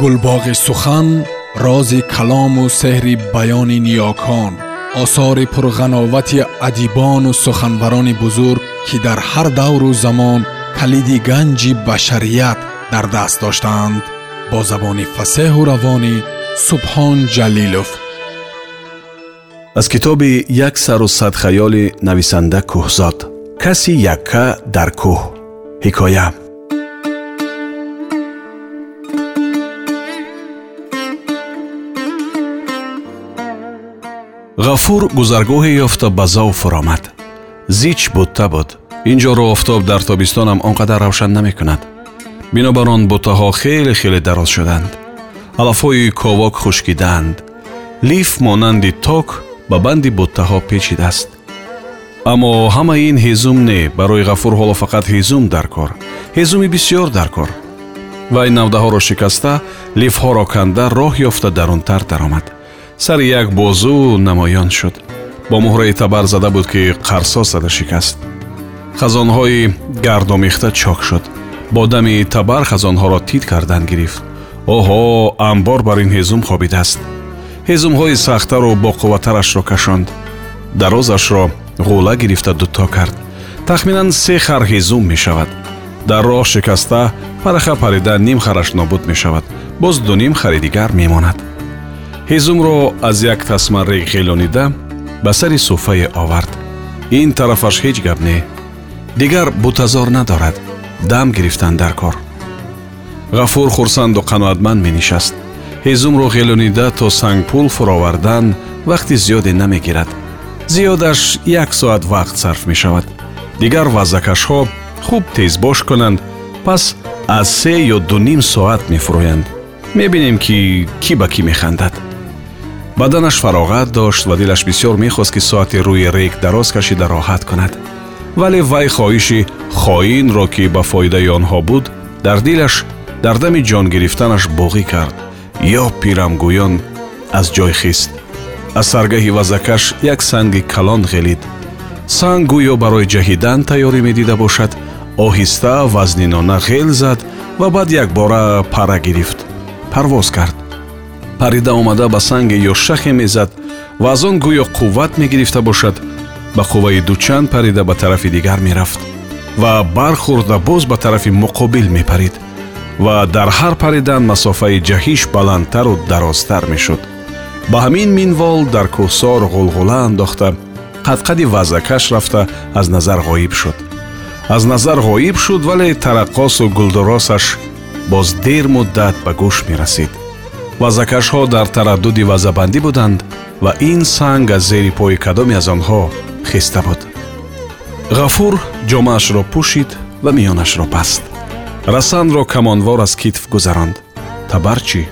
гулбоғи сухан рози калому сеҳри баёни ниёкон осори пурғановати адибону суханбарони бузург ки дар ҳар давру замон калиди ганҷи башарият дар даст доштаанд бо забони фасеҳу равонӣ субҳон ҷалилов аз китоби як сару сад хаёли нависанда кӯҳзод каси якка дар кӯҳ ҳикоя ғафур гузаргоҳе ёфта ба зав фуромад зич бутта буд. Ин ҷоро офтоб дар тобистонам он қадар равшан намекунад. Бинобар он буттаҳо хеле хеле дароз шуданд. Алафҳои ковок хушкидаанд лиф монанди ток ба банди буттаҳо печидааст. Аммо ҳамаи ин ҳезум не барои ғафур ҳоло фақат ҳезум дар кор ҳезуми бисьёр дар кор. Вай навдаҳоро шикаста лифҳоро канда роҳ ёфта дарунтар даромад сари як бозу намоён шуд бо муҳраи табар зада буд ки қарсо зада шикаст хазонҳои гардомихта чок шуд бо дами табар хазонҳоро тит кардан гирифт оҳо амбор бар ин ҳезум хобидааст ҳезумҳои сахтару боқувватарашро кашонд дарозашро ғӯла гирифта дуто кард тахминан се хар ҳезум мешавад дар роҳ шикаста параха парида ним хараш нобуд мешавад боз дуним хари дигар мемонад ҳезумро аз як тасма рег ғелонида ба сари суфае овард. Ин тарафаш ҳеҷ гап не. Дигар бутазор надорад. Дам гирифтан дар кор. Ғафур хурсанду қаноатманд менишаст. Ҳезумро ғелонида то сангпул фуровардан вақти зиёде намегирад. Зиёдаш як соат вақт сарф мешавад. Дигар вазакашҳо хуб тезбош кунанд пас аз се ё дуним соат мефурӯянд мебинем ки кӣ ба кӣ механдад баданаш фароғат дошт ва дилаш бисьёр мехост ки соати рӯи рег дароз кашида роҳат кунад. Вале вай хоҳиши хоинро ки ба фоидаи онҳо буд дар дилаш дар дами ҷон гирифтанаш боғӣ кард. Ё пирамгӯён аз ҷой хист. Аз саргаҳи вазакаш як санги калон ғелид. Санг гӯё барои ҷаҳидан тайёрӣ медида бошад. Оҳиста вазнинона ғел зад ва баъд якбора пара гирифт парвоз кард парида омада ба санге ё шахе мезад ва аз он гӯё қувват мегирифта бошад ба қувваи дучанд парида ба тарафи дигар мерафт ва бархӯрда боз ба тарафи муқобил мепарид ва дар ҳар паридан масофаи ҷаҳиш баландтару дарозтар мешуд. Ба ҳамин минвол дар кӯҳсор ғулғула андохта қадқади вазакаш рафта аз назар ғоиб шуд. Аз назар ғоиб шуд вале тараққосу гулдуросаш боз дер муддат ба гӯш мерасид вазакашҳо дар тараддуди вазабандӣ буданд ва ин санг аз зери пои кадоме аз онҳо хиста буд. ғафур ҷомаашро пӯшид ва миёнашро баст расандро камонвор аз китф гузаронд. табар чӣ?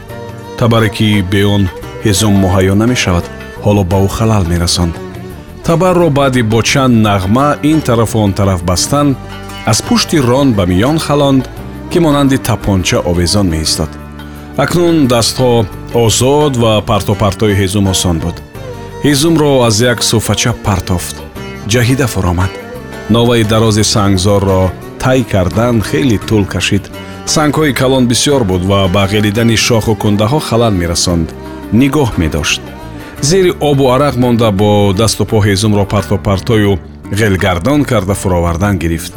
табаре ки бе он ҳезум муҳайё намешавад ҳоло ба ӯ халал мерасонд. табарро баъди бо чанд нағма ин тарафу он тараф бастан аз пушти рон ба миён халонд ки монанди тапонча овезон меистод акнун дастҳо озод ва партопартои ҳезум осон буд. ҳезумро аз як суфача партофт. Ҷаҳида фуромад. Новаи дарози сангзорро тай кардан хеле тӯл кашид. Сангҳои калон бисьёр буд ва ба ғелидани шоху кундаҳо халал мерасонд. Нигоҳ медошт. Зери обу арақ монда бо дасту по ҳезумро партопартою ғелгардон карда фуровардан гирифт.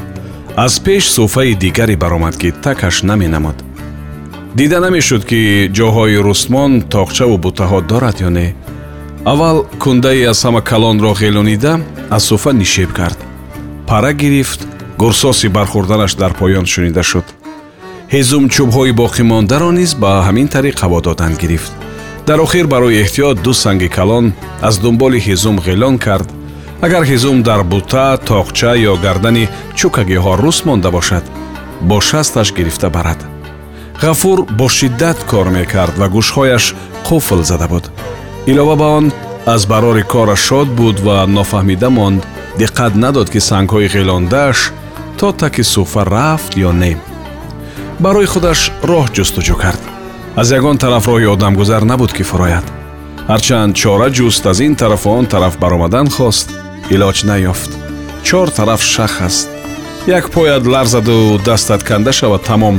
Аз пеш суфаи дигаре баромад ки такаш наменамуд дида намешуд ки ҷоҳои рустмон тоқчаву буттаҳо дорад ё не? Аввал кундаи аз ҳама калонро ғелонида аз суфа нишеб кард. Пара гирифт гурсоси бархӯрданаш дар поён шунида шуд. Ҳезум чӯбҳои боқимондаро низ ба ҳамин тариқ ҳаво додан гирифт. Дар охир барои эҳтиёт ду санги калон аз дунболи ҳезум ғелон кард. Агар ҳезум дар бутта тоқча ё гардани чӯкагиҳо руст монда бошад бо шасташ гирифта барад ғафур бо шиддат кор мекард ва гӯшҳояш қуфл зада буд. илова ба он аз барори кораш шод буд ва нофаҳмида монд диққат надод ки сангҳои ғелондааш то таки суфа рафт ё не барои худаш роҳ ҷустуҷӯ кард. аз ягон тараф роҳи одамгузар набуд ки фурояд ҳарчанд чора ҷуст аз ин тарафу он тараф баромадан хост илоҷ наёфт. чор тараф шах аст. як пояд ларзаду дастат канда шавад тамом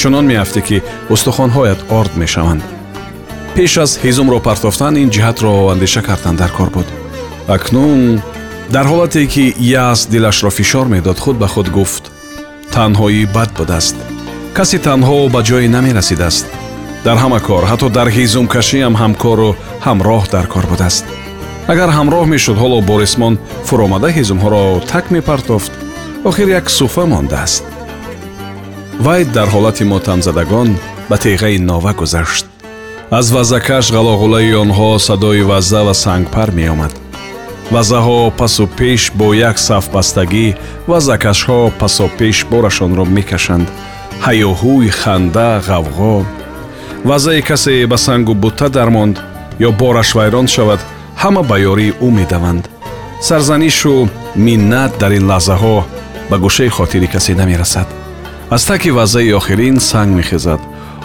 чунон меафтӣ ки устухонҳоят орд мешаванд. Пеш аз ҳизумро партофтан ин ҷиҳатро андеша кардан дар кор буд. Акнун дар ҳолате ки яс дилашро фишор медод худ ба худ гуфт танҳоӣ бад будааст. Касе танҳо ба ҷое намерасидааст. Дар ҳама кор ҳатто дар ҳизумкашиам ҳамкору ҳамроҳ дар кор будааст. Агар ҳамроҳ мешуд ҳоло борисмон фуромада ҳизумҳоро так мепартофт охир як суфа мондааст вай дар ҳолати мотамзадагон ба теғаи нова гузашт. Аз вазакаш ғалоғулаи онҳо садои ваза ва сангпар меомад. Вазаҳо пасу пеш бо як саф бастагӣ вазакашҳо пасопеш борашонро мекашанд. Ҳаёҳӯй ханда ғавғо. Вазаи касе ба сангу бутта дармонд ё бораш вайрон шавад ҳама ба ёрии ӯ медаванд. Сарзанишу миннат дар ин лаҳзаҳо ба гӯшаи хотири касе намерасад аз таки вазаи охирин санг мехезад.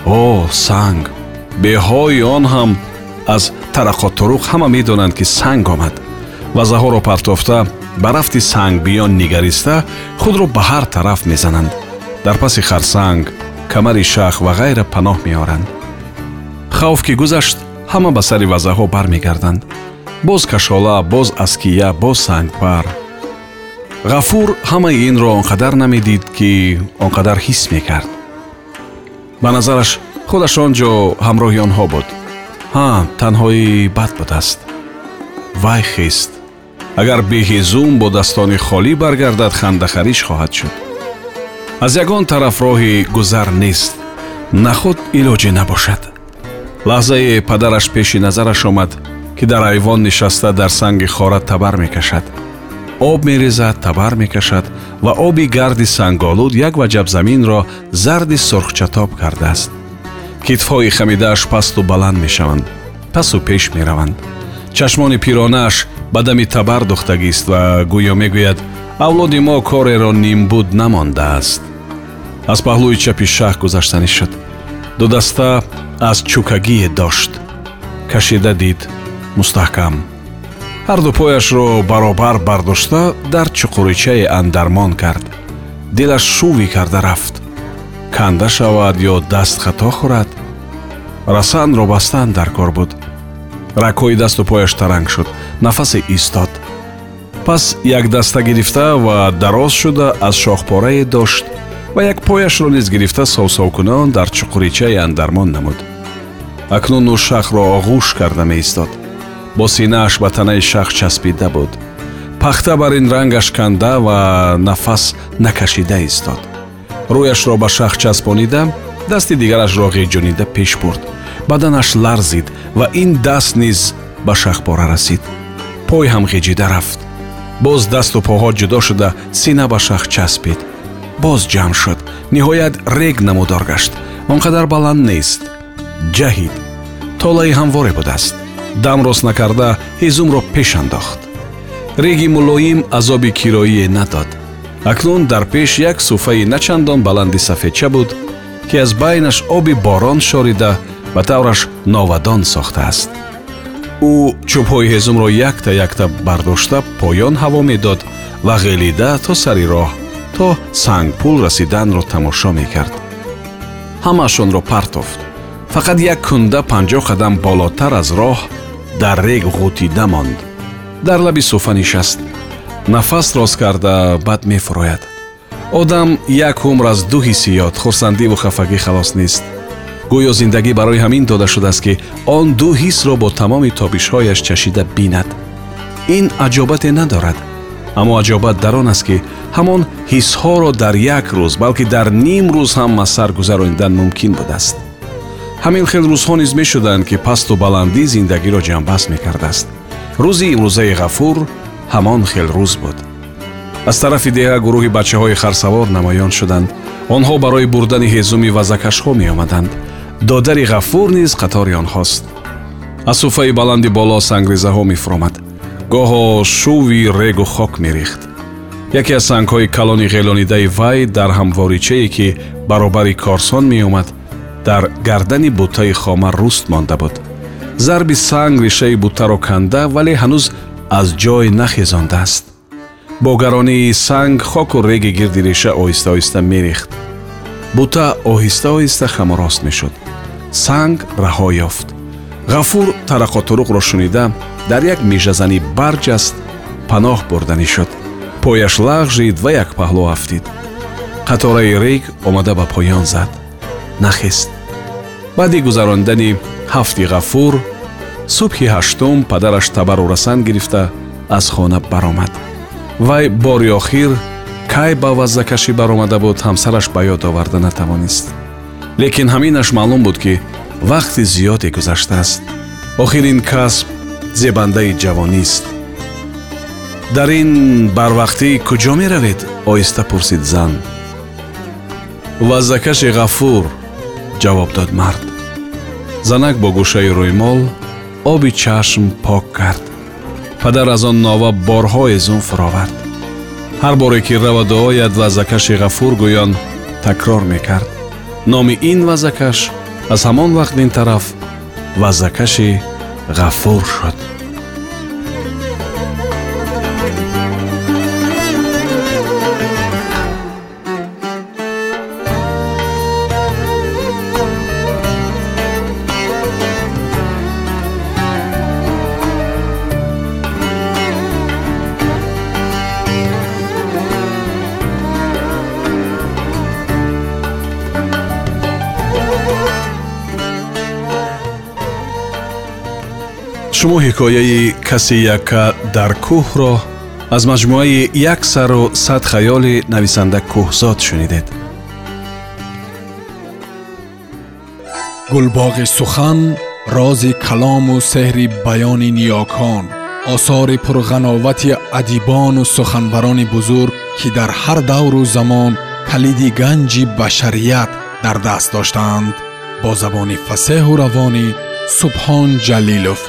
О санг! Беҳои он ҳам аз тараққотуруқ ҳама медонанд ки санг омад. Вазаҳоро партофта ба рафти сангбиён нигариста худро ба ҳар тараф мезананд. Дар паси харсанг камари шах ва ғайра паноҳ меоранд. Хавф ки гузашт ҳама ба сари вазаҳо бармегарданд. Боз кашола боз аския боз сангпар ғафур ҳамаи инро он қадар намедид ки он қадар ҳис мекард. Ба назараш худаш он ҷо ҳамроҳи онҳо буд. Ҳа танҳоӣ бад будааст вай хист агар беҳизум бодастони холӣ баргардад хандахариш хоҳад шуд. Аз ягон тараф роҳи гузар нест. Нахуд илоҷе набошад. Лаҳзае падараш пеши назараш омад ки дар айвон нишаста дар санги хора табар мекашад об мерезад табар мекашад ва оби гарди санголуд як ваҷаб заминро зарди сурхчатоб кардааст. Китфҳои хамидааш пасту баланд мешаванд пасу пеш мераванд. Чашмони пиронааш ба дами табар духтагист ва гӯё мегӯяд авлоди мо кореро нимбуд намондааст аз паҳлӯи чапи шаҳр гузаштанӣ шуд. Дудаста аз чукагие дошт. Кашида дид мустаҳкам ҳарду пояшро баробар бардошта дар чуқуричае андармон кард. Дилаш шувӣ карда рафт. Канда шавад ё даст хато хӯрад? Расанро бастан дар кор буд. Рагҳои дасту пояш таранг шуд. Нафасе истод. Пас якдаста гирифта ва дароз шуда аз шохпорае дошт ва як пояшро низ гирифта совсовкунон дар чуқуричаи андармон намуд. Акнун ӯ шахро оғӯш карда меистод бо синааш ба танаи шах часпида буд. Пахта бар ин рангаш канда ва нафас накашида истод. Рӯяшро ба шах часпонида дасти дигарашро ғеҷонида пеш бурд. Баданаш ларзид ва ин даст низ ба шахпора расид. Пой ҳам ғеҷида рафт. Боз дасту поҳо ҷудо шуда сина ба шах часпид. Боз ҷамъ шуд. Ниҳоят рег намудор гашт. Он қадар баланд нест. Ҷаҳид. Толаи ҳамворе будааст дам рост накарда ҳизумро пеш андохт реги мулоим азоби кироие надод. Акнун дар пеш як суфаи начандон баланди сафедча буд ки аз байнаш оби борон шорида ба тавраш новадон сохтааст ӯ чӯбҳои ҳезумро якта якта бардошта поён ҳаво медод ва ғелида то сари роҳ то сангпул расиданро тамошо мекард. Ҳамаашонро партофт. Фақат як кунда панҷоҳ қадам болотар аз роҳ дар рег ғутида монд дар лаби суфа нишаст. Нафас рост карда бад мефурояд. Одам як умр аз ду ҳиссиёт хурсандиву хафагӣ халос нест. Гӯё зиндагӣ барои ҳамин дода шудааст ки он ду ҳиссро бо тамоми тобишҳояш чашида бинад. Ин аҷобате надорад. Аммо аҷобат дар он аст ки ҳамон ҳиссҳоро дар як рӯз балки дар ним рӯз ҳам аз сар гузаронидан мумкин будааст ҳамин хел рӯзҳо низ мешуданд ки пасту баландӣ зиндагиро ҷамъбаст мекардааст. Рӯзи имрӯзаи ғафур ҳамон хел рӯз буд. Аз тарафи деҳа гурӯҳи бачаҳои харсавор намоён шуданд. Онҳо барои бурдани ҳезуми вазакашҳо меомаданд. Додари ғафур низ қатори онҳост. Аз суфаи баланди боло сангрезаҳо мефуромад гоҳо шуви регу хок мерехт. Яке аз сангҳои калони ғелонидаи вай дар ҳамворичае ки баробари корсон меомад дар гардани буттаи хома руст монда буд. Зарби санг ришаи буттаро канда вале ҳанӯз аз ҷой нахезондааст. Бо гаронии санг хоку реги гирди реша оҳиста оҳиста мерехт. Бута оҳиста оҳиста хамрост мешуд. Санг раҳо ёфт. Ғафур тарақотуруқро шунида дар як межазанӣ барҷаст паноҳ бурданӣ шуд. Пояш лағжид ва як паҳлӯ афтид қатораи рег омада ба поён зад нахест. Баъди гузарондани ҳафти ғафур субҳи ҳаштум падараш табару расан гирифта аз хона баромад. Вай бори охир кай ба ваззакашӣ баромада буд ҳамсараш ба ёд оварда натавонист. Лекин ҳаминаш маълум буд ки вақти зиёде гузаштааст охир ин касб зебандаи ҷавонист дар ин барвақтӣ куҷо меравед? Оҳиста пурсид зан. Ваззакаши ғафур ҷавоб дод мард. Занак бо гӯшаи рӯймол оби чашм пок кард. Падар аз он нова борҳо эзун фуровард ҳар боре ки раваду ояд вазакаши ғафур гӯён такрор мекард. Номи ин вазакаш аз ҳамон вақт ин тараф вазакаши ғафур шуд шумо ҳикояи каси якка дар кӯҳро аз маҷмӯаи як сару сад хаёли нависанда кӯҳзод шунидед. Гулбоғи сухан рози калому сеҳри баёни ниёкон осори пурғановати адибону суханбарони бузург ки дар ҳар давру замон калиди ганҷи башарият дар даст доштаанд бо забони фасеҳу равонӣ субҳон ҷалилов